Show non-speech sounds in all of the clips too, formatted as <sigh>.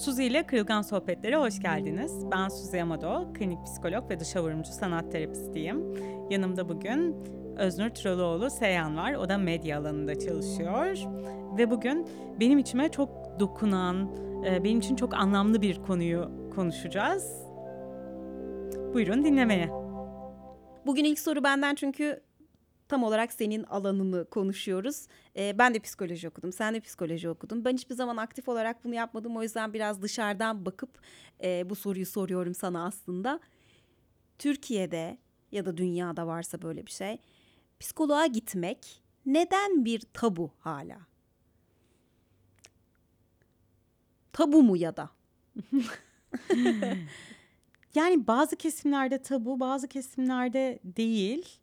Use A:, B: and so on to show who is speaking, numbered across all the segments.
A: Suzi ile Kırılgan Sohbetlere hoş geldiniz. Ben Suzi Amado, klinik psikolog ve dışa vurumcu sanat terapistiyim. Yanımda bugün Öznur Traloğlu Seyhan var. O da medya alanında çalışıyor. Ve bugün benim içime çok dokunan, e, benim için çok anlamlı bir konuyu konuşacağız. Buyurun dinlemeye.
B: Bugün ilk soru benden çünkü tam olarak senin alanını konuşuyoruz. Ee, ben de psikoloji okudum, sen de psikoloji okudun. Ben hiçbir zaman aktif olarak bunu yapmadım. O yüzden biraz dışarıdan bakıp e, bu soruyu soruyorum sana aslında. Türkiye'de ya da dünyada varsa böyle bir şey, psikoloğa gitmek neden bir tabu hala? Tabu mu ya da? <laughs> <laughs>
A: yani bazı kesimlerde tabu, bazı kesimlerde değil.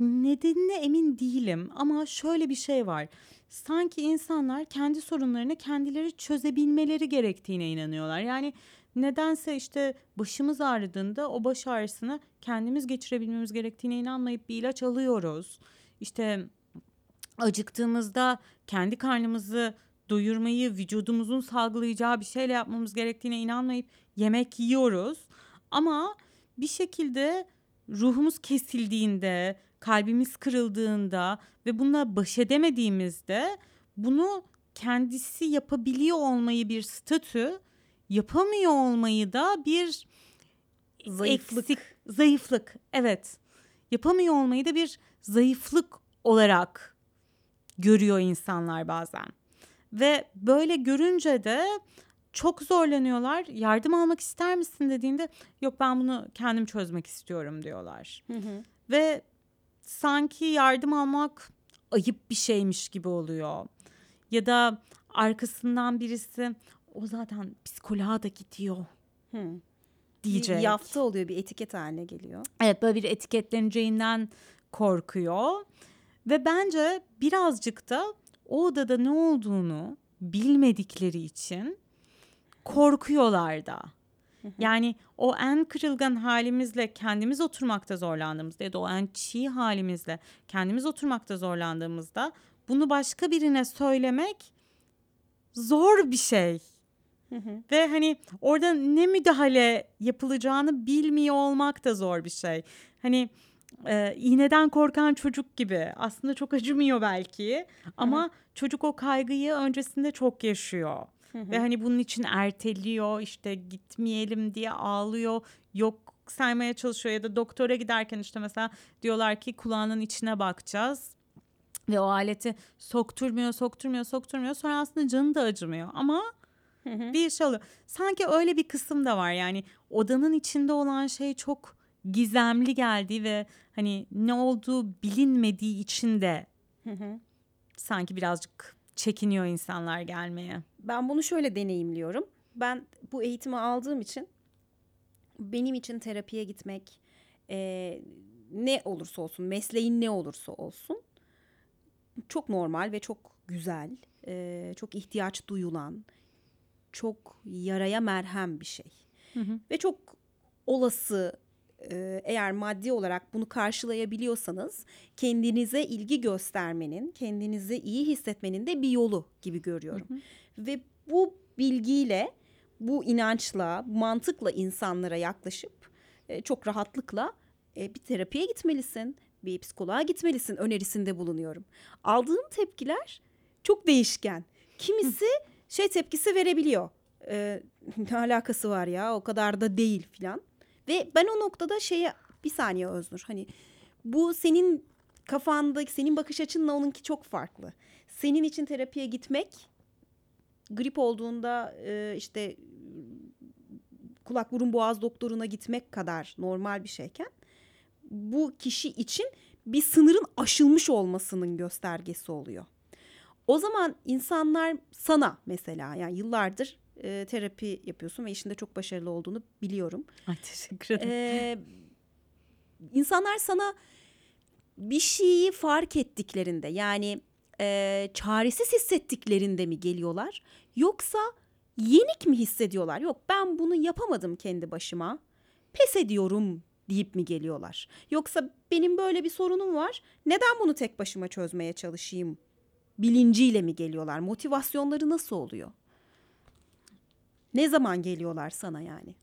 A: Nedenine emin değilim ama şöyle bir şey var. Sanki insanlar kendi sorunlarını kendileri çözebilmeleri gerektiğine inanıyorlar. Yani nedense işte başımız ağrıdığında o baş ağrısını kendimiz geçirebilmemiz gerektiğine inanmayıp bir ilaç alıyoruz. İşte acıktığımızda kendi karnımızı doyurmayı vücudumuzun salgılayacağı bir şeyle yapmamız gerektiğine inanmayıp yemek yiyoruz. Ama bir şekilde ruhumuz kesildiğinde, kalbimiz kırıldığında ve bununla baş edemediğimizde bunu kendisi yapabiliyor olmayı bir statü, yapamıyor olmayı da bir
B: zayıflık. Eksik,
A: zayıflık. Evet. Yapamıyor olmayı da bir zayıflık olarak görüyor insanlar bazen. Ve böyle görünce de çok zorlanıyorlar. Yardım almak ister misin dediğinde yok ben bunu kendim çözmek istiyorum diyorlar. Hı hı. Ve sanki yardım almak ayıp bir şeymiş gibi oluyor. Ya da arkasından birisi o zaten psikoloğa da gidiyor. Hı. Diyecek.
B: Bir yaftı oluyor bir etiket haline geliyor.
A: Evet böyle bir etiketleneceğinden korkuyor. Ve bence birazcık da o odada ne olduğunu bilmedikleri için korkuyorlar da. Yani o en kırılgan halimizle kendimiz oturmakta zorlandığımızda ya da o en çiğ halimizle kendimiz oturmakta zorlandığımızda bunu başka birine söylemek zor bir şey. Ve hani orada ne müdahale yapılacağını bilmiyor olmak da zor bir şey. Hani e, iğneden korkan çocuk gibi aslında çok acımıyor belki ama çocuk o kaygıyı öncesinde çok yaşıyor. Ve hani bunun için erteliyor işte gitmeyelim diye ağlıyor yok saymaya çalışıyor ya da doktora giderken işte mesela diyorlar ki kulağının içine bakacağız ve o aleti sokturmuyor sokturmuyor sokturmuyor. Sonra aslında canı da acımıyor ama bir şey oluyor. Sanki öyle bir kısım da var yani. Odanın içinde olan şey çok gizemli geldi ve hani ne olduğu bilinmediği için de sanki birazcık çekiniyor insanlar gelmeye.
B: Ben bunu şöyle deneyimliyorum. Ben bu eğitimi aldığım için benim için terapiye gitmek e, ne olursa olsun, mesleğin ne olursa olsun çok normal ve çok güzel, e, çok ihtiyaç duyulan, çok yaraya merhem bir şey. Hı hı. Ve çok olası eğer maddi olarak bunu karşılayabiliyorsanız kendinize ilgi göstermenin, kendinizi iyi hissetmenin de bir yolu gibi görüyorum. Hı hı. Ve bu bilgiyle, bu inançla, mantıkla insanlara yaklaşıp çok rahatlıkla bir terapiye gitmelisin, bir psikoloğa gitmelisin önerisinde bulunuyorum. Aldığım tepkiler çok değişken. Kimisi şey tepkisi verebiliyor. Ee, ne alakası var ya o kadar da değil filan. Ve ben o noktada şeye bir saniye Öznur hani bu senin kafandaki senin bakış açınla onunki çok farklı. Senin için terapiye gitmek grip olduğunda e, işte kulak burun boğaz doktoruna gitmek kadar normal bir şeyken bu kişi için bir sınırın aşılmış olmasının göstergesi oluyor. O zaman insanlar sana mesela yani yıllardır e, terapi yapıyorsun ve işinde çok başarılı olduğunu biliyorum.
A: Ay teşekkür ederim. Ee,
B: insanlar sana bir şeyi fark ettiklerinde yani e, çaresiz hissettiklerinde mi geliyorlar yoksa yenik mi hissediyorlar? Yok ben bunu yapamadım kendi başıma pes ediyorum deyip mi geliyorlar? Yoksa benim böyle bir sorunum var. Neden bunu tek başıma çözmeye çalışayım? Bilinciyle mi geliyorlar? Motivasyonları nasıl oluyor? Ne zaman geliyorlar sana yani?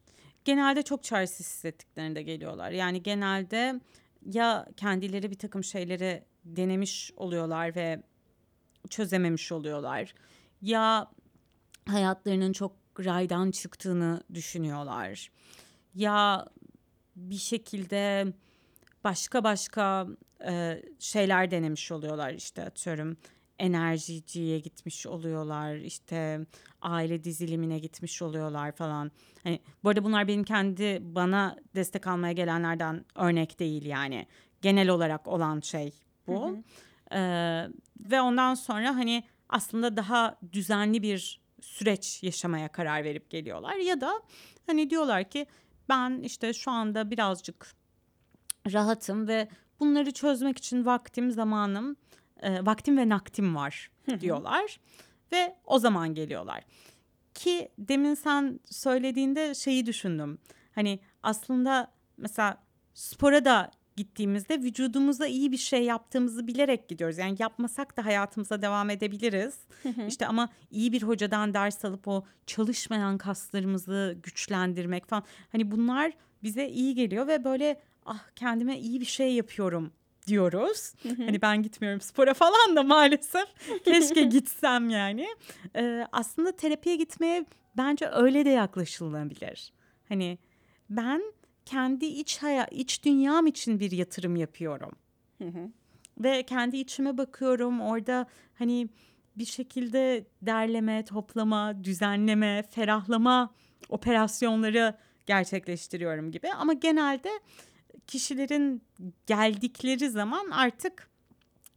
A: Genelde çok çaresiz hissettiklerinde geliyorlar. Yani genelde ya kendileri bir takım şeyleri denemiş oluyorlar ve çözememiş oluyorlar. Ya hayatlarının çok raydan çıktığını düşünüyorlar. Ya bir şekilde başka başka e, şeyler denemiş oluyorlar işte atıyorum enerjiciye gitmiş oluyorlar işte aile dizilimine gitmiş oluyorlar falan. Hani bu arada bunlar benim kendi bana destek almaya gelenlerden örnek değil yani. Genel olarak olan şey bu. Hı hı. Ee, ve ondan sonra hani aslında daha düzenli bir süreç yaşamaya karar verip geliyorlar ya da hani diyorlar ki ben işte şu anda birazcık rahatım ve bunları çözmek için vaktim, zamanım, e, vaktim ve naktim var diyorlar ve o zaman geliyorlar. Ki demin sen söylediğinde şeyi düşündüm. Hani aslında mesela spora da gittiğimizde vücudumuza iyi bir şey yaptığımızı bilerek gidiyoruz. Yani yapmasak da hayatımıza devam edebiliriz. İşte ama iyi bir hocadan ders alıp o çalışmayan kaslarımızı güçlendirmek falan. Hani bunlar bize iyi geliyor ve böyle ah kendime iyi bir şey yapıyorum diyoruz. hani ben gitmiyorum spora falan da maalesef. <laughs> Keşke gitsem yani. Ee, aslında terapiye gitmeye bence öyle de yaklaşılabilir. Hani ben kendi iç haya iç dünyam için bir yatırım yapıyorum. Ve kendi içime bakıyorum. Orada hani bir şekilde derleme, toplama, düzenleme, ferahlama operasyonları gerçekleştiriyorum gibi. Ama genelde kişilerin geldikleri zaman artık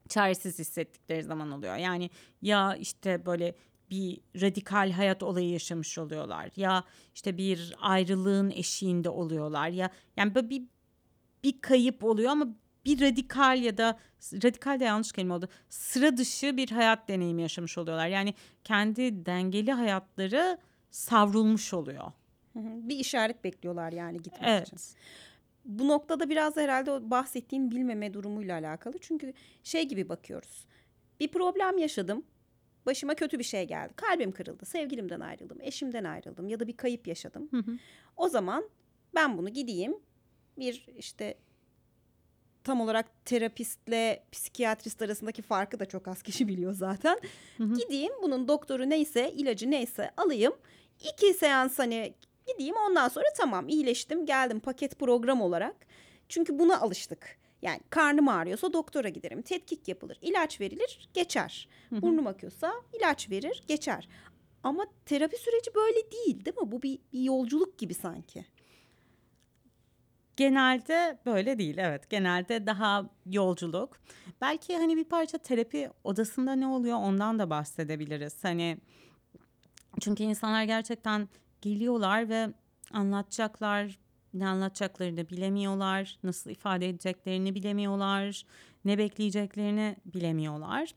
A: çaresiz hissettikleri zaman oluyor. Yani ya işte böyle bir radikal hayat olayı yaşamış oluyorlar ya işte bir ayrılığın eşiğinde oluyorlar ya yani böyle bir bir kayıp oluyor ama bir radikal ya da radikal de yanlış kelime oldu. Sıra dışı bir hayat deneyimi yaşamış oluyorlar. Yani kendi dengeli hayatları savrulmuş oluyor.
B: Bir işaret bekliyorlar yani gitmek evet. için. Bu noktada biraz da herhalde o bahsettiğin bilmeme durumuyla alakalı. Çünkü şey gibi bakıyoruz. Bir problem yaşadım başıma kötü bir şey geldi. Kalbim kırıldı. Sevgilimden ayrıldım. Eşimden ayrıldım. Ya da bir kayıp yaşadım. Hı hı. O zaman ben bunu gideyim. Bir işte tam olarak terapistle psikiyatrist arasındaki farkı da çok az kişi biliyor zaten. Hı hı. Gideyim bunun doktoru neyse ilacı neyse alayım. İki seans hani gideyim ondan sonra tamam iyileştim geldim paket program olarak. Çünkü buna alıştık. Yani karnım ağrıyorsa doktora giderim. Tetkik yapılır. ilaç verilir, geçer. Burnum akıyorsa ilaç verir, geçer. Ama terapi süreci böyle değil değil mi? Bu bir, bir yolculuk gibi sanki.
A: Genelde böyle değil evet. Genelde daha yolculuk. Belki hani bir parça terapi odasında ne oluyor ondan da bahsedebiliriz. Hani çünkü insanlar gerçekten geliyorlar ve anlatacaklar ne anlatacaklarını bilemiyorlar, nasıl ifade edeceklerini bilemiyorlar, ne bekleyeceklerini bilemiyorlar.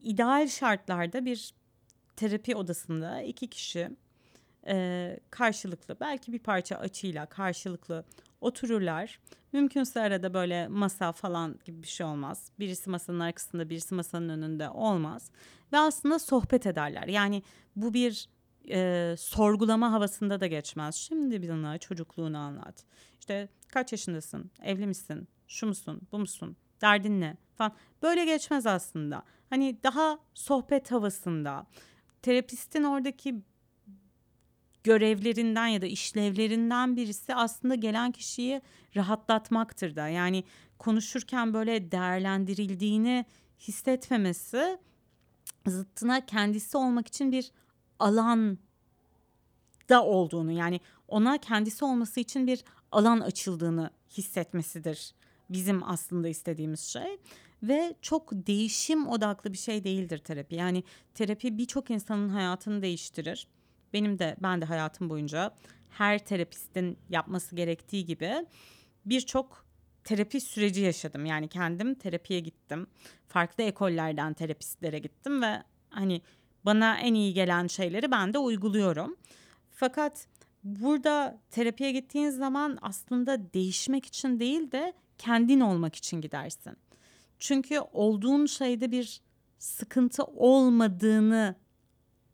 A: İdeal şartlarda bir terapi odasında iki kişi e, karşılıklı belki bir parça açıyla karşılıklı otururlar. Mümkünse arada böyle masa falan gibi bir şey olmaz. Birisi masanın arkasında birisi masanın önünde olmaz. Ve aslında sohbet ederler. Yani bu bir e, sorgulama havasında da geçmez. Şimdi bana çocukluğunu anlat. İşte kaç yaşındasın? Evli misin? Şu musun? Bu musun? Derdin ne? Falan. Böyle geçmez aslında. Hani daha sohbet havasında. Terapistin oradaki görevlerinden ya da işlevlerinden birisi aslında gelen kişiyi rahatlatmaktır da. Yani konuşurken böyle değerlendirildiğini hissetmemesi zıttına kendisi olmak için bir alan da olduğunu yani ona kendisi olması için bir alan açıldığını hissetmesidir bizim aslında istediğimiz şey ve çok değişim odaklı bir şey değildir terapi. Yani terapi birçok insanın hayatını değiştirir. Benim de ben de hayatım boyunca her terapistin yapması gerektiği gibi birçok terapi süreci yaşadım. Yani kendim terapiye gittim. Farklı ekollerden terapistlere gittim ve hani bana en iyi gelen şeyleri ben de uyguluyorum. Fakat burada terapiye gittiğin zaman aslında değişmek için değil de kendin olmak için gidersin. Çünkü olduğun şeyde bir sıkıntı olmadığını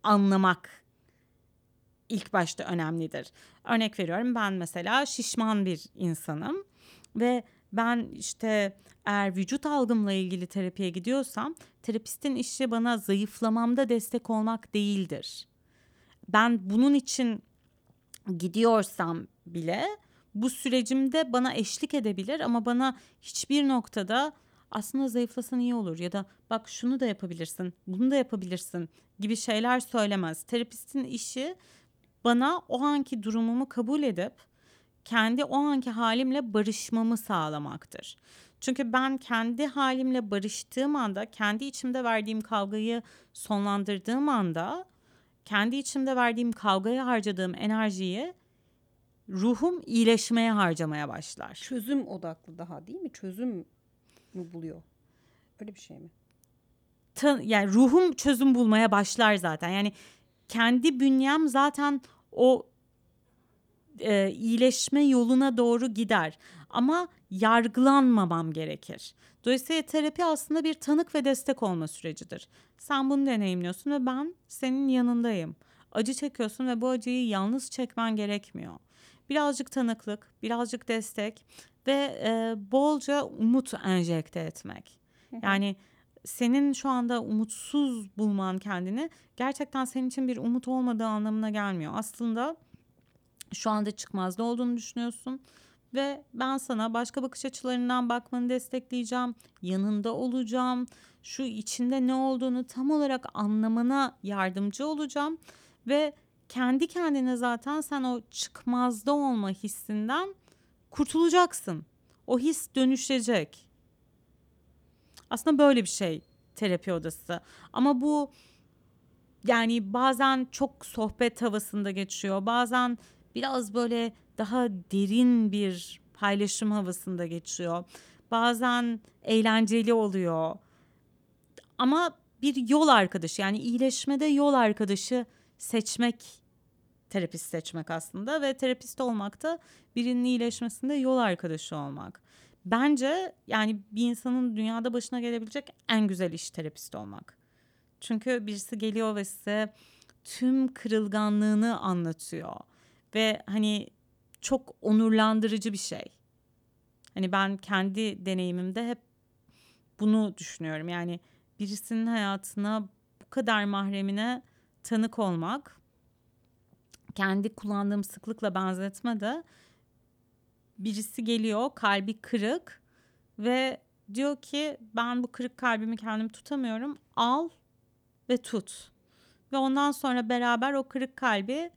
A: anlamak ilk başta önemlidir. Örnek veriyorum ben mesela şişman bir insanım ve ben işte eğer vücut algımla ilgili terapiye gidiyorsam terapistin işi bana zayıflamamda destek olmak değildir. Ben bunun için gidiyorsam bile bu sürecimde bana eşlik edebilir ama bana hiçbir noktada aslında zayıflasan iyi olur ya da bak şunu da yapabilirsin, bunu da yapabilirsin gibi şeyler söylemez. Terapistin işi bana o anki durumumu kabul edip kendi o anki halimle barışmamı sağlamaktır. Çünkü ben kendi halimle barıştığım anda, kendi içimde verdiğim kavgayı sonlandırdığım anda, kendi içimde verdiğim kavgaya harcadığım enerjiyi ruhum iyileşmeye harcamaya başlar.
B: Çözüm odaklı daha değil mi? Çözüm mü buluyor? Öyle bir şey mi?
A: Ta, yani ruhum çözüm bulmaya başlar zaten. Yani kendi bünyem zaten o e, iyileşme yoluna doğru gider. Ama yargılanmamam gerekir. Dolayısıyla terapi aslında bir tanık ve destek olma sürecidir. Sen bunu deneyimliyorsun ve ben senin yanındayım. Acı çekiyorsun ve bu acıyı yalnız çekmen gerekmiyor. Birazcık tanıklık, birazcık destek ve e, bolca umut enjekte etmek. Yani senin şu anda umutsuz bulman kendini gerçekten senin için bir umut olmadığı anlamına gelmiyor. Aslında şu anda çıkmazda olduğunu düşünüyorsun ve ben sana başka bakış açılarından bakmanı destekleyeceğim. Yanında olacağım. Şu içinde ne olduğunu tam olarak anlamana yardımcı olacağım ve kendi kendine zaten sen o çıkmazda olma hissinden kurtulacaksın. O his dönüşecek. Aslında böyle bir şey terapi odası. Ama bu yani bazen çok sohbet havasında geçiyor. Bazen biraz böyle daha derin bir paylaşım havasında geçiyor. Bazen eğlenceli oluyor. Ama bir yol arkadaşı yani iyileşmede yol arkadaşı seçmek terapist seçmek aslında ve terapist olmak da birinin iyileşmesinde yol arkadaşı olmak. Bence yani bir insanın dünyada başına gelebilecek en güzel iş terapist olmak. Çünkü birisi geliyor ve size tüm kırılganlığını anlatıyor. Ve hani çok onurlandırıcı bir şey. Hani ben kendi deneyimimde hep bunu düşünüyorum. Yani birisinin hayatına bu kadar mahremine tanık olmak kendi kullandığım sıklıkla benzetme de birisi geliyor kalbi kırık ve diyor ki ben bu kırık kalbimi kendim tutamıyorum al ve tut ve ondan sonra beraber o kırık kalbi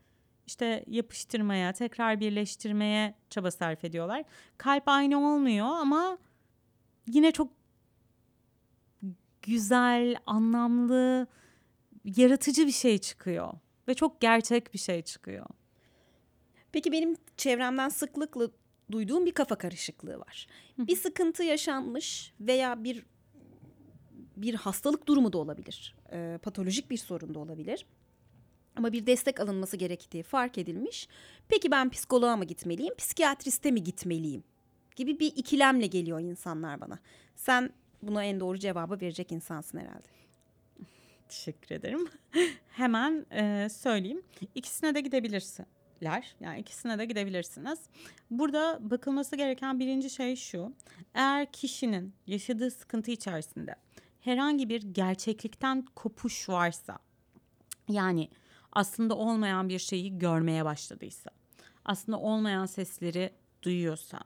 A: işte yapıştırmaya tekrar birleştirmeye çaba sarf ediyorlar kalp aynı olmuyor ama yine çok güzel anlamlı yaratıcı bir şey çıkıyor ve çok gerçek bir şey çıkıyor.
B: Peki benim çevremden sıklıkla duyduğum bir kafa karışıklığı var. bir sıkıntı yaşanmış veya bir bir hastalık durumu da olabilir. E, patolojik bir sorun da olabilir. Ama bir destek alınması gerektiği fark edilmiş. Peki ben psikoloğa mı gitmeliyim, psikiyatriste mi gitmeliyim? Gibi bir ikilemle geliyor insanlar bana. Sen buna en doğru cevabı verecek insansın herhalde.
A: Teşekkür ederim. <laughs> Hemen e, söyleyeyim. İkisine de gidebilirler. Yani ikisine de gidebilirsiniz. Burada bakılması gereken birinci şey şu. Eğer kişinin yaşadığı sıkıntı içerisinde herhangi bir gerçeklikten kopuş varsa yani aslında olmayan bir şeyi görmeye başladıysa, aslında olmayan sesleri duyuyorsa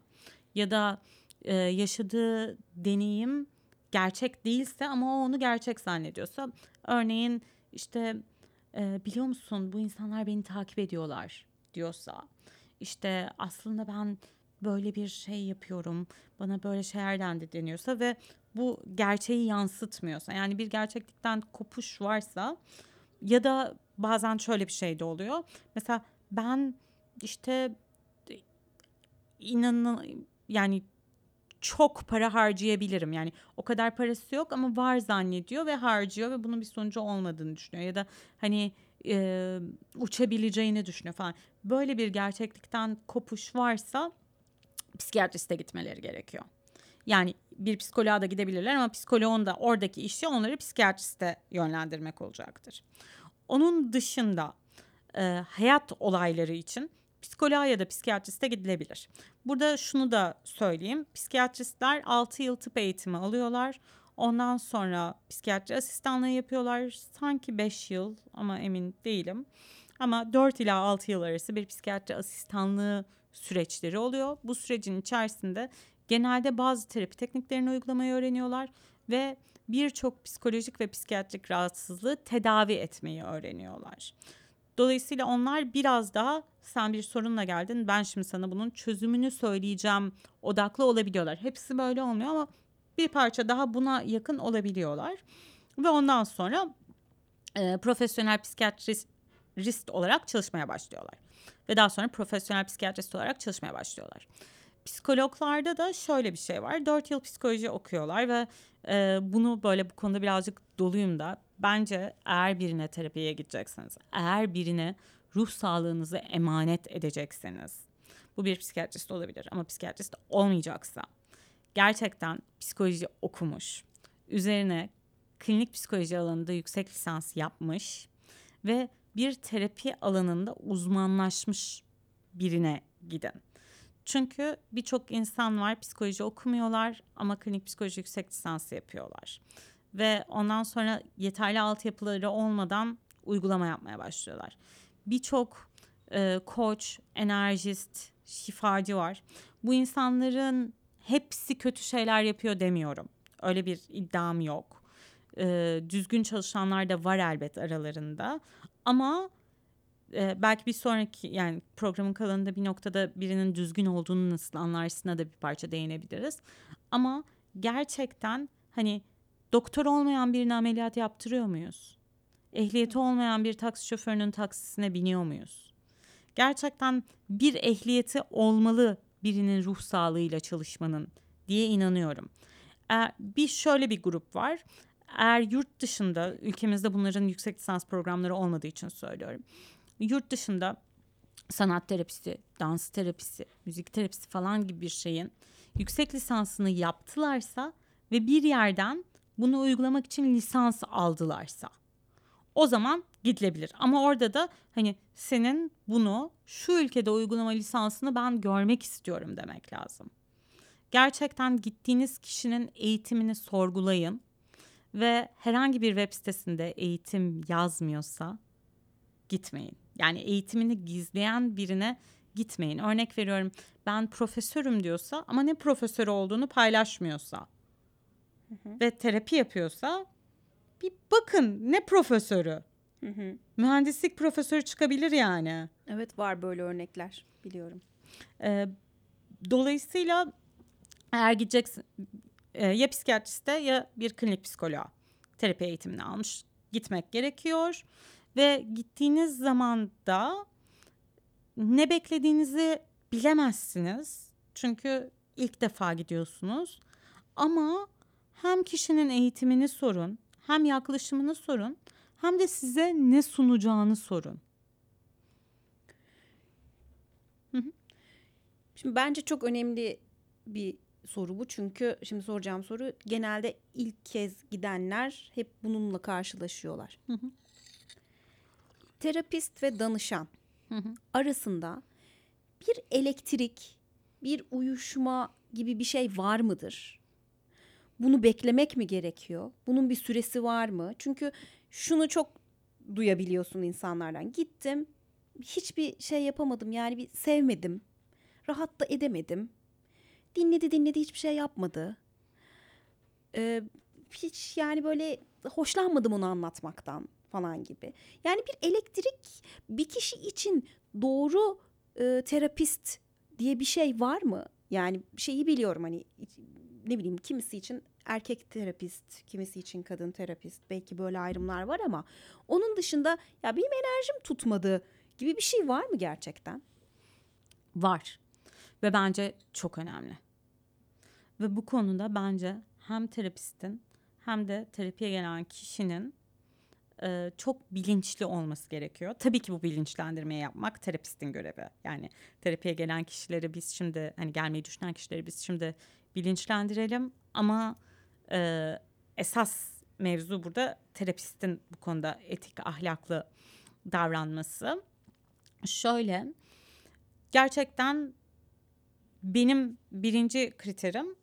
A: ya da e, yaşadığı deneyim gerçek değilse ama o onu gerçek zannediyorsa örneğin işte e, biliyor musun bu insanlar beni takip ediyorlar diyorsa işte aslında ben böyle bir şey yapıyorum bana böyle şeylerden de deniyorsa ve bu gerçeği yansıtmıyorsa yani bir gerçeklikten kopuş varsa ya da bazen şöyle bir şey de oluyor mesela ben işte inanın yani çok para harcayabilirim. Yani o kadar parası yok ama var zannediyor ve harcıyor ve bunun bir sonucu olmadığını düşünüyor. Ya da hani e, uçabileceğini düşünüyor falan. Böyle bir gerçeklikten kopuş varsa psikiyatriste gitmeleri gerekiyor. Yani bir psikoloğa da gidebilirler ama psikoloğun da oradaki işi onları psikiyatriste yönlendirmek olacaktır. Onun dışında e, hayat olayları için psikoloğa ya da psikiyatriste gidilebilir. Burada şunu da söyleyeyim. Psikiyatristler 6 yıl tıp eğitimi alıyorlar. Ondan sonra psikiyatri asistanlığı yapıyorlar. Sanki 5 yıl ama emin değilim. Ama 4 ila 6 yıl arası bir psikiyatri asistanlığı süreçleri oluyor. Bu sürecin içerisinde genelde bazı terapi tekniklerini uygulamayı öğreniyorlar ve birçok psikolojik ve psikiyatrik rahatsızlığı tedavi etmeyi öğreniyorlar. Dolayısıyla onlar biraz daha sen bir sorunla geldin ben şimdi sana bunun çözümünü söyleyeceğim odaklı olabiliyorlar. Hepsi böyle olmuyor ama bir parça daha buna yakın olabiliyorlar. Ve ondan sonra e, profesyonel psikiyatrist olarak çalışmaya başlıyorlar. Ve daha sonra profesyonel psikiyatrist olarak çalışmaya başlıyorlar. Psikologlarda da şöyle bir şey var. Dört yıl psikoloji okuyorlar ve e, bunu böyle bu konuda birazcık doluyum da. Bence eğer birine terapiye gidecekseniz, eğer birine ruh sağlığınızı emanet edecekseniz, bu bir psikiyatrist olabilir ama psikiyatrist olmayacaksa gerçekten psikoloji okumuş, üzerine klinik psikoloji alanında yüksek lisans yapmış ve bir terapi alanında uzmanlaşmış birine gidin. Çünkü birçok insan var psikoloji okumuyorlar ama klinik psikoloji yüksek lisansı yapıyorlar. Ve ondan sonra yeterli altyapıları olmadan uygulama yapmaya başlıyorlar. Birçok e, koç, enerjist, şifacı var. Bu insanların hepsi kötü şeyler yapıyor demiyorum. Öyle bir iddiam yok. E, düzgün çalışanlar da var elbet aralarında. Ama e, belki bir sonraki yani programın kalanında bir noktada birinin düzgün olduğunu nasıl anlarsına da bir parça değinebiliriz. Ama gerçekten hani doktor olmayan birine ameliyat yaptırıyor muyuz? Ehliyeti olmayan bir taksi şoförünün taksisine biniyor muyuz? Gerçekten bir ehliyeti olmalı birinin ruh sağlığıyla çalışmanın diye inanıyorum. Eğer bir şöyle bir grup var. Eğer yurt dışında ülkemizde bunların yüksek lisans programları olmadığı için söylüyorum. Yurt dışında sanat terapisi, dans terapisi, müzik terapisi falan gibi bir şeyin yüksek lisansını yaptılarsa ve bir yerden bunu uygulamak için lisans aldılarsa o zaman gidilebilir. Ama orada da hani senin bunu şu ülkede uygulama lisansını ben görmek istiyorum demek lazım. Gerçekten gittiğiniz kişinin eğitimini sorgulayın ve herhangi bir web sitesinde eğitim yazmıyorsa gitmeyin. Yani eğitimini gizleyen birine gitmeyin. Örnek veriyorum ben profesörüm diyorsa ama ne profesör olduğunu paylaşmıyorsa hı hı. ve terapi yapıyorsa bir bakın ne profesörü. Hı hı. Mühendislik profesörü çıkabilir yani.
B: Evet var böyle örnekler biliyorum.
A: Ee, dolayısıyla eğer gideceksin e, ya psikiyatriste ya bir klinik psikoloğa terapi eğitimini almış gitmek gerekiyor. Ve gittiğiniz zaman da ne beklediğinizi bilemezsiniz. Çünkü ilk defa gidiyorsunuz. Ama hem kişinin eğitimini sorun, hem yaklaşımını sorun, hem de size ne sunacağını sorun.
B: Şimdi bence çok önemli bir soru bu. Çünkü şimdi soracağım soru genelde ilk kez gidenler hep bununla karşılaşıyorlar. Hı hı. Terapist ve danışan hı hı. arasında bir elektrik, bir uyuşma gibi bir şey var mıdır? Bunu beklemek mi gerekiyor? Bunun bir süresi var mı? Çünkü şunu çok duyabiliyorsun insanlardan. Gittim, hiçbir şey yapamadım. Yani bir sevmedim. Rahat da edemedim. Dinledi dinledi hiçbir şey yapmadı. Ee, hiç yani böyle hoşlanmadım onu anlatmaktan falan gibi. Yani bir elektrik bir kişi için doğru e, terapist diye bir şey var mı? Yani şeyi biliyorum hani ne bileyim kimisi için erkek terapist, kimisi için kadın terapist. Belki böyle ayrımlar var ama onun dışında ya benim enerjim tutmadı gibi bir şey var mı gerçekten?
A: Var. Ve bence çok önemli. Ve bu konuda bence hem terapistin hem de terapiye gelen kişinin e, çok bilinçli olması gerekiyor. Tabii ki bu bilinçlendirmeyi yapmak terapistin görevi. Yani terapiye gelen kişileri biz şimdi hani gelmeyi düşünen kişileri biz şimdi bilinçlendirelim ama e, esas mevzu burada terapistin bu konuda etik ahlaklı davranması. Şöyle gerçekten benim birinci kriterim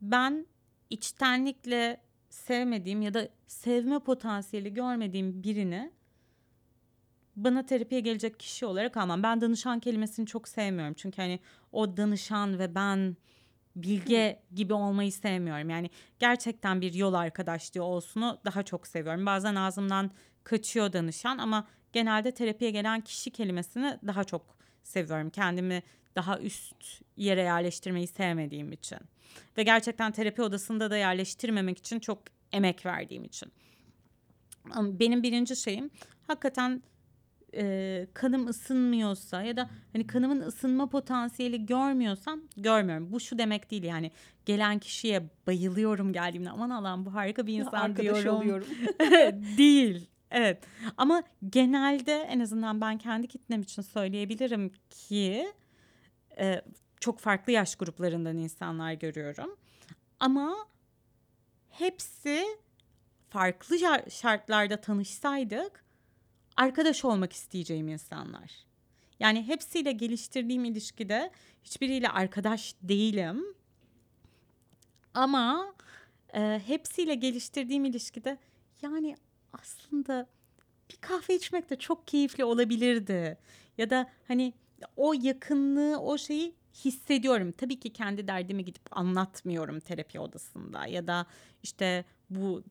A: ben içtenlikle sevmediğim ya da sevme potansiyeli görmediğim birini bana terapiye gelecek kişi olarak almam. Ben danışan kelimesini çok sevmiyorum. Çünkü hani o danışan ve ben bilge gibi olmayı sevmiyorum. Yani gerçekten bir yol arkadaşlığı olsunu daha çok seviyorum. Bazen ağzımdan kaçıyor danışan ama genelde terapiye gelen kişi kelimesini daha çok seviyorum. Kendimi daha üst yere yerleştirmeyi sevmediğim için. Ve gerçekten terapi odasında da yerleştirmemek için çok emek verdiğim için. Benim birinci şeyim hakikaten e, kanım ısınmıyorsa ya da hani kanımın ısınma potansiyeli görmüyorsam görmüyorum. Bu şu demek değil yani gelen kişiye bayılıyorum geldiğimde aman Allah'ım bu harika bir insan
B: Arkadaş
A: diyorum.
B: oluyorum. <laughs>
A: değil. Evet ama genelde en azından ben kendi kitlem için söyleyebilirim ki e, çok farklı yaş gruplarından insanlar görüyorum. Ama hepsi farklı şartlarda tanışsaydık arkadaş olmak isteyeceğim insanlar. Yani hepsiyle geliştirdiğim ilişkide hiçbiriyle arkadaş değilim. Ama e, hepsiyle geliştirdiğim ilişkide yani aslında bir kahve içmek de çok keyifli olabilirdi. Ya da hani o yakınlığı, o şeyi hissediyorum. Tabii ki kendi derdimi gidip anlatmıyorum terapi odasında ya da işte bu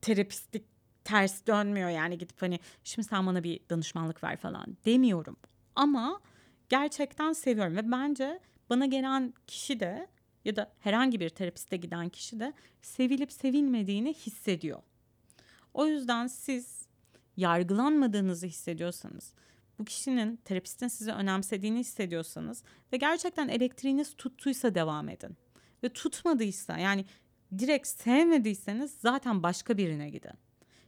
A: terapistlik ters dönmüyor yani gidip hani şimdi sen bana bir danışmanlık ver falan demiyorum. Ama gerçekten seviyorum ve bence bana gelen kişi de ya da herhangi bir terapiste giden kişi de sevilip sevilmediğini hissediyor. O yüzden siz yargılanmadığınızı hissediyorsanız, bu kişinin terapistin sizi önemsediğini hissediyorsanız ve gerçekten elektriğiniz tuttuysa devam edin. Ve tutmadıysa yani direkt sevmediyseniz zaten başka birine gidin.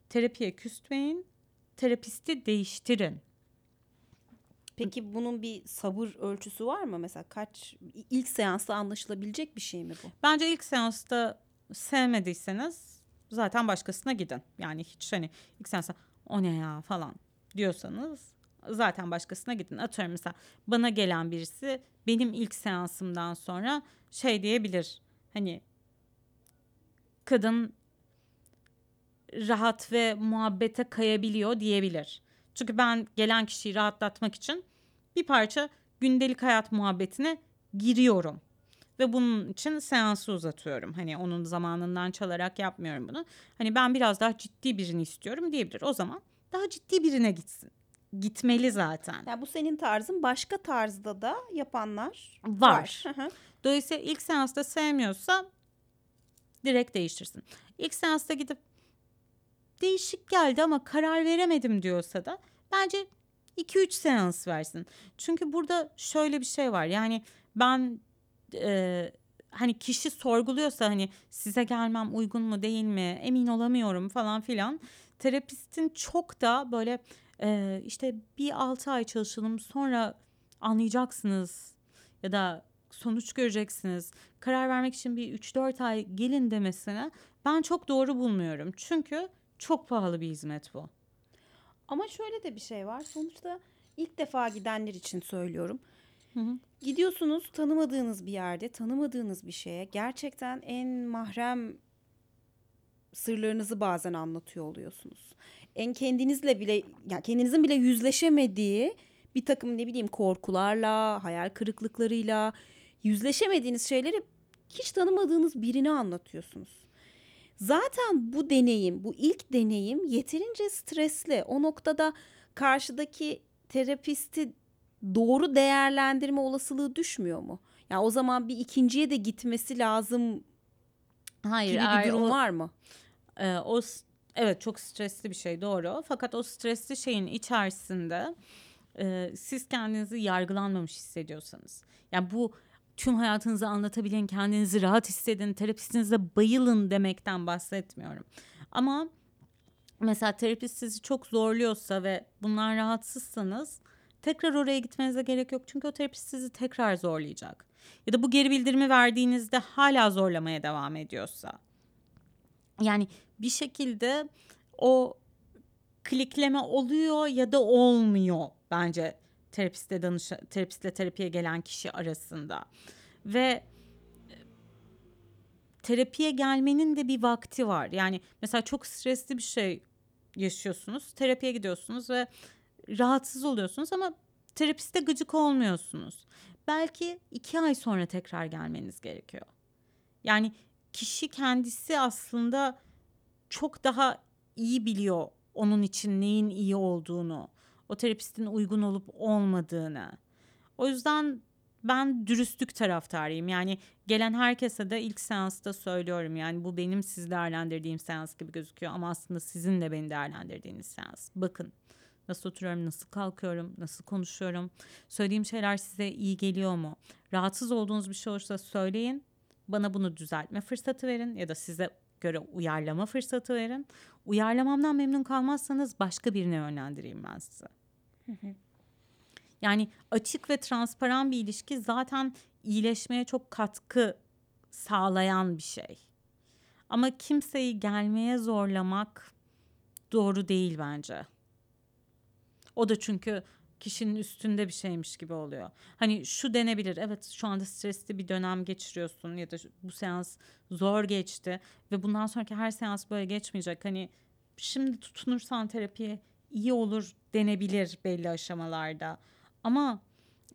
A: Terapiye küstmeyin, terapisti değiştirin.
B: Peki bunun bir sabır ölçüsü var mı? Mesela kaç ilk seansta anlaşılabilecek bir şey mi bu?
A: Bence ilk seansta sevmediyseniz zaten başkasına gidin. Yani hiç hani ilk seansta o ne ya falan diyorsanız zaten başkasına gidin. Atıyorum mesela bana gelen birisi benim ilk seansımdan sonra şey diyebilir. Hani kadın rahat ve muhabbete kayabiliyor diyebilir. Çünkü ben gelen kişiyi rahatlatmak için bir parça gündelik hayat muhabbetine giriyorum. Ve bunun için seansı uzatıyorum. Hani onun zamanından çalarak yapmıyorum bunu. Hani ben biraz daha ciddi birini istiyorum diyebilir. O zaman daha ciddi birine gitsin. Gitmeli zaten.
B: Yani bu senin tarzın. Başka tarzda da yapanlar
A: var. var. Dolayısıyla ilk seansta sevmiyorsa direkt değiştirsin. İlk seansta gidip değişik geldi ama karar veremedim diyorsa da bence 2-3 seans versin. Çünkü burada şöyle bir şey var. Yani ben e, hani kişi sorguluyorsa hani size gelmem uygun mu değil mi emin olamıyorum falan filan. Terapistin çok da böyle e, işte bir 6 ay çalışalım sonra anlayacaksınız ya da sonuç göreceksiniz. Karar vermek için bir 3-4 ay gelin demesine ben çok doğru bulmuyorum. Çünkü çok pahalı bir hizmet bu.
B: Ama şöyle de bir şey var. Sonuçta ilk defa gidenler için söylüyorum. Hı hı. Gidiyorsunuz tanımadığınız bir yerde, tanımadığınız bir şeye gerçekten en mahrem sırlarınızı bazen anlatıyor oluyorsunuz. En kendinizle bile, yani kendinizin bile yüzleşemediği bir takım ne bileyim korkularla, hayal kırıklıklarıyla yüzleşemediğiniz şeyleri hiç tanımadığınız birine anlatıyorsunuz. Zaten bu deneyim, bu ilk deneyim yeterince stresli. O noktada karşıdaki terapisti doğru değerlendirme olasılığı düşmüyor mu? Ya yani o zaman bir ikinciye de gitmesi lazım Hayır, gibi bir durum o, var mı?
A: E, o evet çok stresli bir şey doğru. Fakat o stresli şeyin içerisinde e, siz kendinizi yargılanmamış hissediyorsanız. Yani bu tüm hayatınızı anlatabilen, kendinizi rahat hissedin, terapistinizle bayılın demekten bahsetmiyorum. Ama mesela terapist sizi çok zorluyorsa ve bundan rahatsızsanız tekrar oraya gitmenize gerek yok. Çünkü o terapist sizi tekrar zorlayacak. Ya da bu geri bildirimi verdiğinizde hala zorlamaya devam ediyorsa. Yani bir şekilde o klikleme oluyor ya da olmuyor bence terapiste danış terapistle terapiye gelen kişi arasında. Ve terapiye gelmenin de bir vakti var. Yani mesela çok stresli bir şey yaşıyorsunuz. Terapiye gidiyorsunuz ve rahatsız oluyorsunuz ama terapiste gıcık olmuyorsunuz. Belki iki ay sonra tekrar gelmeniz gerekiyor. Yani kişi kendisi aslında çok daha iyi biliyor onun için neyin iyi olduğunu, o terapistin uygun olup olmadığını. O yüzden ben dürüstlük taraftarıyım. Yani gelen herkese de ilk seansta söylüyorum. Yani bu benim sizi değerlendirdiğim seans gibi gözüküyor ama aslında sizin de beni değerlendirdiğiniz seans. Bakın nasıl oturuyorum, nasıl kalkıyorum, nasıl konuşuyorum. Söylediğim şeyler size iyi geliyor mu? Rahatsız olduğunuz bir şey olursa söyleyin. Bana bunu düzeltme fırsatı verin ya da size göre uyarlama fırsatı verin. Uyarlamamdan memnun kalmazsanız başka birine yönlendireyim ben sizi. Yani açık ve transparan bir ilişki zaten iyileşmeye çok katkı sağlayan bir şey. Ama kimseyi gelmeye zorlamak doğru değil bence. O da çünkü kişinin üstünde bir şeymiş gibi oluyor. Hani şu denebilir. Evet şu anda stresli bir dönem geçiriyorsun ya da bu seans zor geçti ve bundan sonraki her seans böyle geçmeyecek. Hani şimdi tutunursan terapiye iyi olur denebilir belli aşamalarda. Ama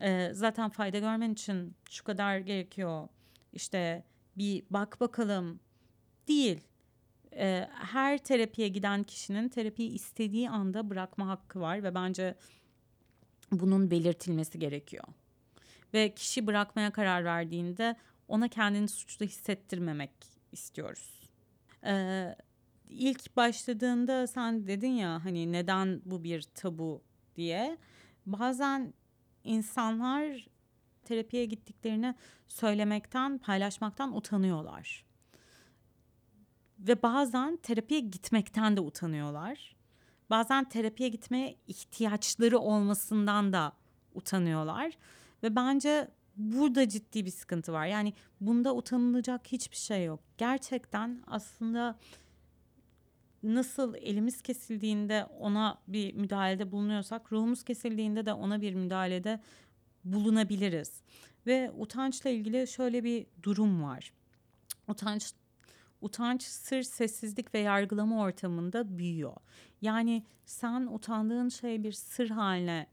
A: e, zaten fayda görmen için şu kadar gerekiyor. İşte bir bak bakalım değil. E, her terapiye giden kişinin terapiyi istediği anda bırakma hakkı var ve bence bunun belirtilmesi gerekiyor. Ve kişi bırakmaya karar verdiğinde ona kendini suçlu hissettirmemek istiyoruz. Ee, ilk başladığında sen dedin ya hani neden bu bir tabu diye. Bazen insanlar terapiye gittiklerini söylemekten, paylaşmaktan utanıyorlar. Ve bazen terapiye gitmekten de utanıyorlar. Bazen terapiye gitmeye ihtiyaçları olmasından da utanıyorlar. Ve bence burada ciddi bir sıkıntı var. Yani bunda utanılacak hiçbir şey yok. Gerçekten aslında nasıl elimiz kesildiğinde ona bir müdahalede bulunuyorsak ruhumuz kesildiğinde de ona bir müdahalede bulunabiliriz. Ve utançla ilgili şöyle bir durum var. Utanç utanç sır, sessizlik ve yargılama ortamında büyüyor. Yani sen utandığın şey bir sır haline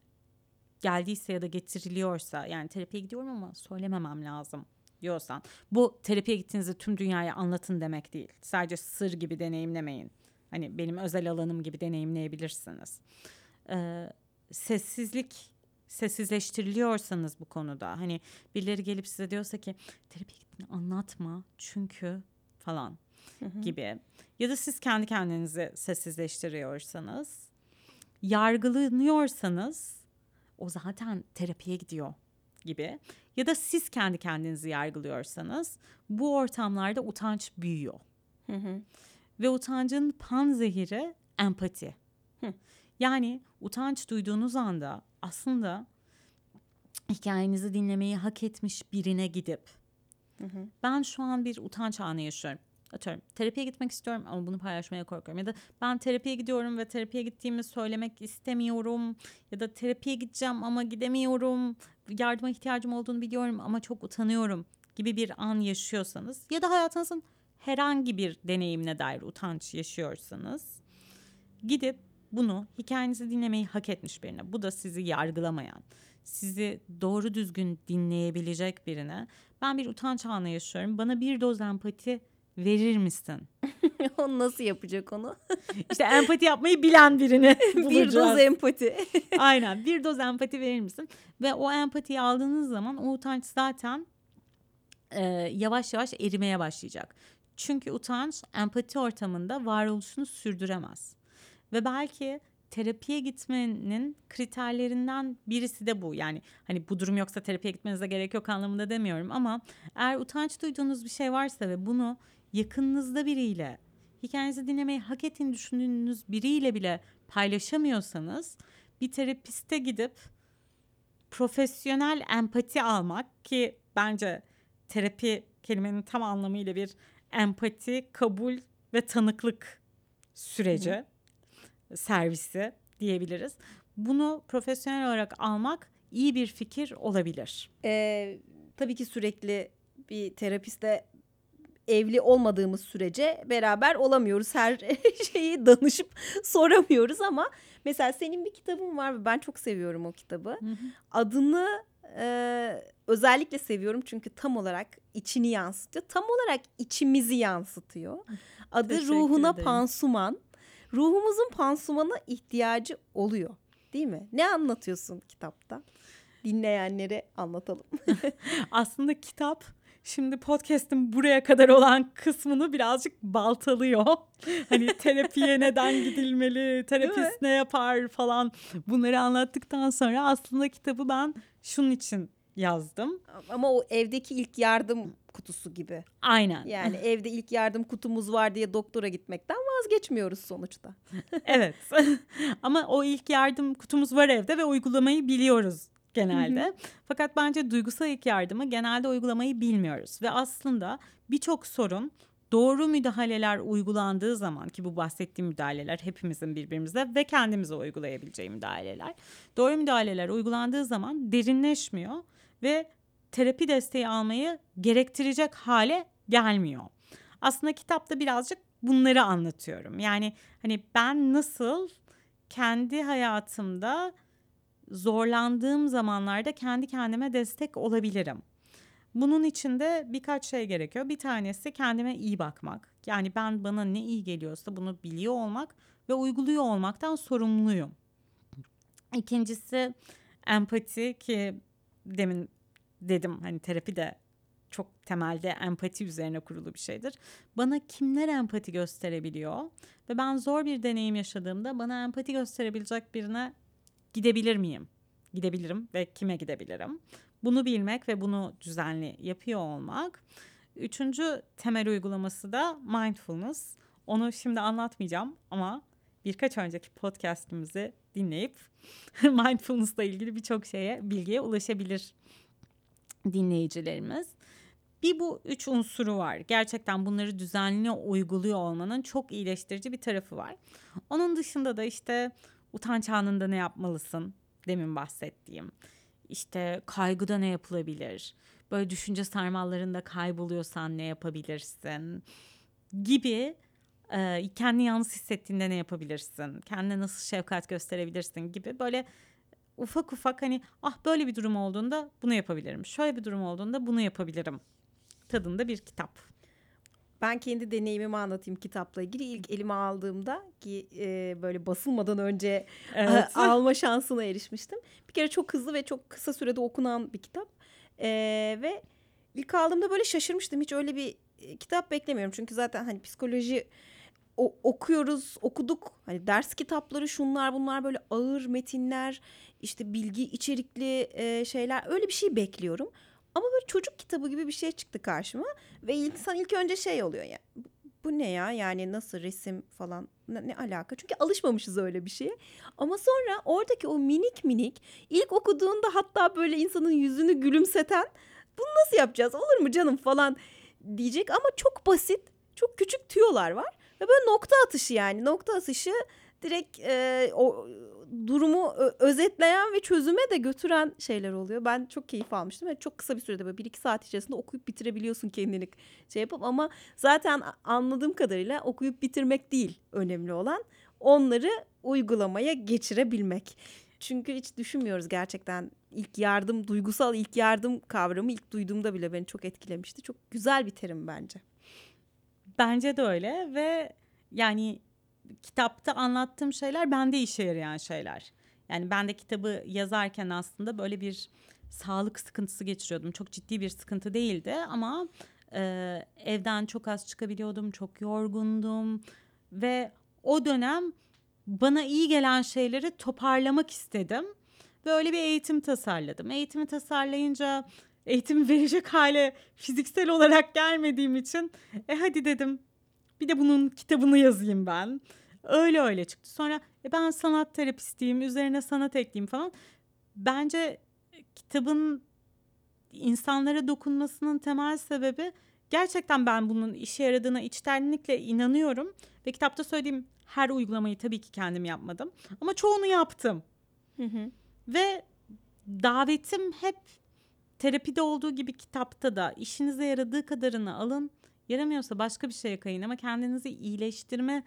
A: geldiyse ya da getiriliyorsa yani terapiye gidiyorum ama söylememem lazım diyorsan bu terapiye gittiğinizde tüm dünyaya anlatın demek değil. Sadece sır gibi deneyimlemeyin. Hani benim özel alanım gibi deneyimleyebilirsiniz. Ee, sessizlik sessizleştiriliyorsanız bu konuda hani birileri gelip size diyorsa ki terapiye gittiğini anlatma çünkü falan gibi ya da siz kendi kendinizi sessizleştiriyorsanız yargılanıyorsanız o zaten terapiye gidiyor gibi ya da siz kendi kendinizi yargılıyorsanız bu ortamlarda utanç büyüyor. Hı hı. Ve utancın pan zehiri empati. Hı. Yani utanç duyduğunuz anda aslında hikayenizi dinlemeyi hak etmiş birine gidip hı hı. ben şu an bir utanç anı yaşıyorum. Atıyorum terapiye gitmek istiyorum ama bunu paylaşmaya korkuyorum. Ya da ben terapiye gidiyorum ve terapiye gittiğimi söylemek istemiyorum. Ya da terapiye gideceğim ama gidemiyorum. Yardıma ihtiyacım olduğunu biliyorum ama çok utanıyorum gibi bir an yaşıyorsanız. Ya da hayatınızın herhangi bir deneyimine dair utanç yaşıyorsanız gidip bunu hikayenizi dinlemeyi hak etmiş birine, bu da sizi yargılamayan, sizi doğru düzgün dinleyebilecek birine ben bir utanç anı yaşıyorum. Bana bir doz empati verir misin? <laughs>
B: o nasıl yapacak onu? <laughs>
A: İşte empati yapmayı bilen birini <laughs>
B: bir doz empati.
A: Aynen bir doz empati verir misin? Ve o empatiyi aldığınız zaman o utanç zaten e, yavaş yavaş erimeye başlayacak. Çünkü utanç empati ortamında varoluşunu sürdüremez. Ve belki terapiye gitmenin kriterlerinden birisi de bu. Yani hani bu durum yoksa terapiye gitmenize gerek yok anlamında demiyorum ama eğer utanç duyduğunuz bir şey varsa ve bunu yakınınızda biriyle hikayenizi dinlemeyi hak ettiğini düşündüğünüz biriyle bile paylaşamıyorsanız bir terapiste gidip profesyonel empati almak ki bence terapi kelimenin tam anlamıyla bir empati, kabul ve tanıklık süreci, Hı. Servisi diyebiliriz. Bunu profesyonel olarak almak iyi bir fikir olabilir.
B: Ee, tabii ki sürekli bir terapiste evli olmadığımız sürece beraber olamıyoruz. Her <laughs> şeyi danışıp soramıyoruz ama mesela senin bir kitabın var ve ben çok seviyorum o kitabı. Hı hı. Adını e, özellikle seviyorum çünkü tam olarak içini yansıtıyor. Tam olarak içimizi yansıtıyor. Adı Teşekkür Ruhuna ederim. Pansuman. Ruhumuzun pansumana ihtiyacı oluyor. Değil mi? Ne anlatıyorsun kitapta? Dinleyenlere anlatalım. <laughs>
A: Aslında kitap Şimdi podcast'in buraya kadar olan kısmını birazcık baltalıyor. <laughs> hani terapiye neden gidilmeli, terapist ne yapar falan bunları anlattıktan sonra aslında kitabı ben şunun için yazdım.
B: Ama o evdeki ilk yardım kutusu gibi.
A: Aynen.
B: Yani <laughs> evde ilk yardım kutumuz var diye doktora gitmekten vazgeçmiyoruz sonuçta. <laughs>
A: evet. <laughs> Ama o ilk yardım kutumuz var evde ve uygulamayı biliyoruz genelde. Fakat bence duygusal ilk yardımı genelde uygulamayı bilmiyoruz ve aslında birçok sorun doğru müdahaleler uygulandığı zaman ki bu bahsettiğim müdahaleler hepimizin birbirimize ve kendimize uygulayabileceği müdahaleler. Doğru müdahaleler uygulandığı zaman derinleşmiyor ve terapi desteği almayı gerektirecek hale gelmiyor. Aslında kitapta birazcık bunları anlatıyorum. Yani hani ben nasıl kendi hayatımda zorlandığım zamanlarda kendi kendime destek olabilirim. Bunun için de birkaç şey gerekiyor. Bir tanesi kendime iyi bakmak. Yani ben bana ne iyi geliyorsa bunu biliyor olmak ve uyguluyor olmaktan sorumluyum. İkincisi empati ki demin dedim hani terapi de çok temelde empati üzerine kurulu bir şeydir. Bana kimler empati gösterebiliyor ve ben zor bir deneyim yaşadığımda bana empati gösterebilecek birine gidebilir miyim? Gidebilirim ve kime gidebilirim? Bunu bilmek ve bunu düzenli yapıyor olmak. Üçüncü temel uygulaması da mindfulness. Onu şimdi anlatmayacağım ama birkaç önceki podcast'imizi dinleyip <laughs> mindfulness'la ilgili birçok şeye, bilgiye ulaşabilir dinleyicilerimiz. Bir bu üç unsuru var. Gerçekten bunları düzenli uyguluyor olmanın çok iyileştirici bir tarafı var. Onun dışında da işte utanç anında ne yapmalısın demin bahsettiğim. İşte kaygıda ne yapılabilir? Böyle düşünce sarmallarında kayboluyorsan ne yapabilirsin? Gibi e, kendini yalnız hissettiğinde ne yapabilirsin? Kendine nasıl şefkat gösterebilirsin gibi böyle ufak ufak hani ah böyle bir durum olduğunda bunu yapabilirim. Şöyle bir durum olduğunda bunu yapabilirim. Tadında bir kitap.
B: Ben kendi deneyimimi anlatayım kitapla ilgili. İlk elime aldığımda ki e, böyle basılmadan önce evet. a, <laughs> alma şansına erişmiştim. Bir kere çok hızlı ve çok kısa sürede okunan bir kitap. E, ve ilk aldığımda böyle şaşırmıştım. Hiç öyle bir e, kitap beklemiyorum. Çünkü zaten hani psikoloji o, okuyoruz, okuduk. Hani ders kitapları şunlar bunlar böyle ağır metinler, işte bilgi içerikli e, şeyler öyle bir şey bekliyorum. Ama böyle çocuk kitabı gibi bir şey çıktı karşıma ve insan ilk önce şey oluyor ya. Bu ne ya yani nasıl resim falan ne, ne alaka? Çünkü alışmamışız öyle bir şeye. Ama sonra oradaki o minik minik ilk okuduğunda hatta böyle insanın yüzünü gülümseten bunu nasıl yapacağız olur mu canım falan diyecek ama çok basit çok küçük tüyolar var ve böyle nokta atışı yani nokta atışı direkt e, o durumu özetleyen ve çözüme de götüren şeyler oluyor. Ben çok keyif almıştım. Yani çok kısa bir sürede böyle bir iki saat içerisinde okuyup bitirebiliyorsun kendini şey yapıp ama zaten anladığım kadarıyla okuyup bitirmek değil önemli olan onları uygulamaya geçirebilmek. Çünkü hiç düşünmüyoruz gerçekten ilk yardım, duygusal ilk yardım kavramı ilk duyduğumda bile beni çok etkilemişti. Çok güzel bir terim bence.
A: Bence de öyle ve yani kitapta anlattığım şeyler bende işe yarayan şeyler. Yani ben de kitabı yazarken aslında böyle bir sağlık sıkıntısı geçiriyordum. Çok ciddi bir sıkıntı değildi ama e, evden çok az çıkabiliyordum, çok yorgundum ve o dönem bana iyi gelen şeyleri toparlamak istedim. Böyle bir eğitim tasarladım. Eğitimi tasarlayınca eğitimi verecek hale fiziksel olarak gelmediğim için e hadi dedim Bir de bunun kitabını yazayım ben. Öyle öyle çıktı. Sonra e, ben sanat terapistiyim, üzerine sanat ekleyeyim falan. Bence kitabın insanlara dokunmasının temel sebebi gerçekten ben bunun işe yaradığına içtenlikle inanıyorum. Ve kitapta söylediğim her uygulamayı tabii ki kendim yapmadım. Ama çoğunu yaptım.
B: Hı hı.
A: Ve davetim hep terapide olduğu gibi kitapta da işinize yaradığı kadarını alın. Yaramıyorsa başka bir şeye kayın ama kendinizi iyileştirme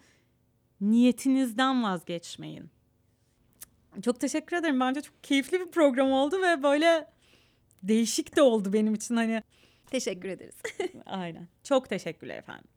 A: niyetinizden vazgeçmeyin. Çok teşekkür ederim. Bence çok keyifli bir program oldu ve böyle değişik de oldu benim için hani.
B: Teşekkür ederiz. <laughs>
A: Aynen. Çok teşekkürler efendim.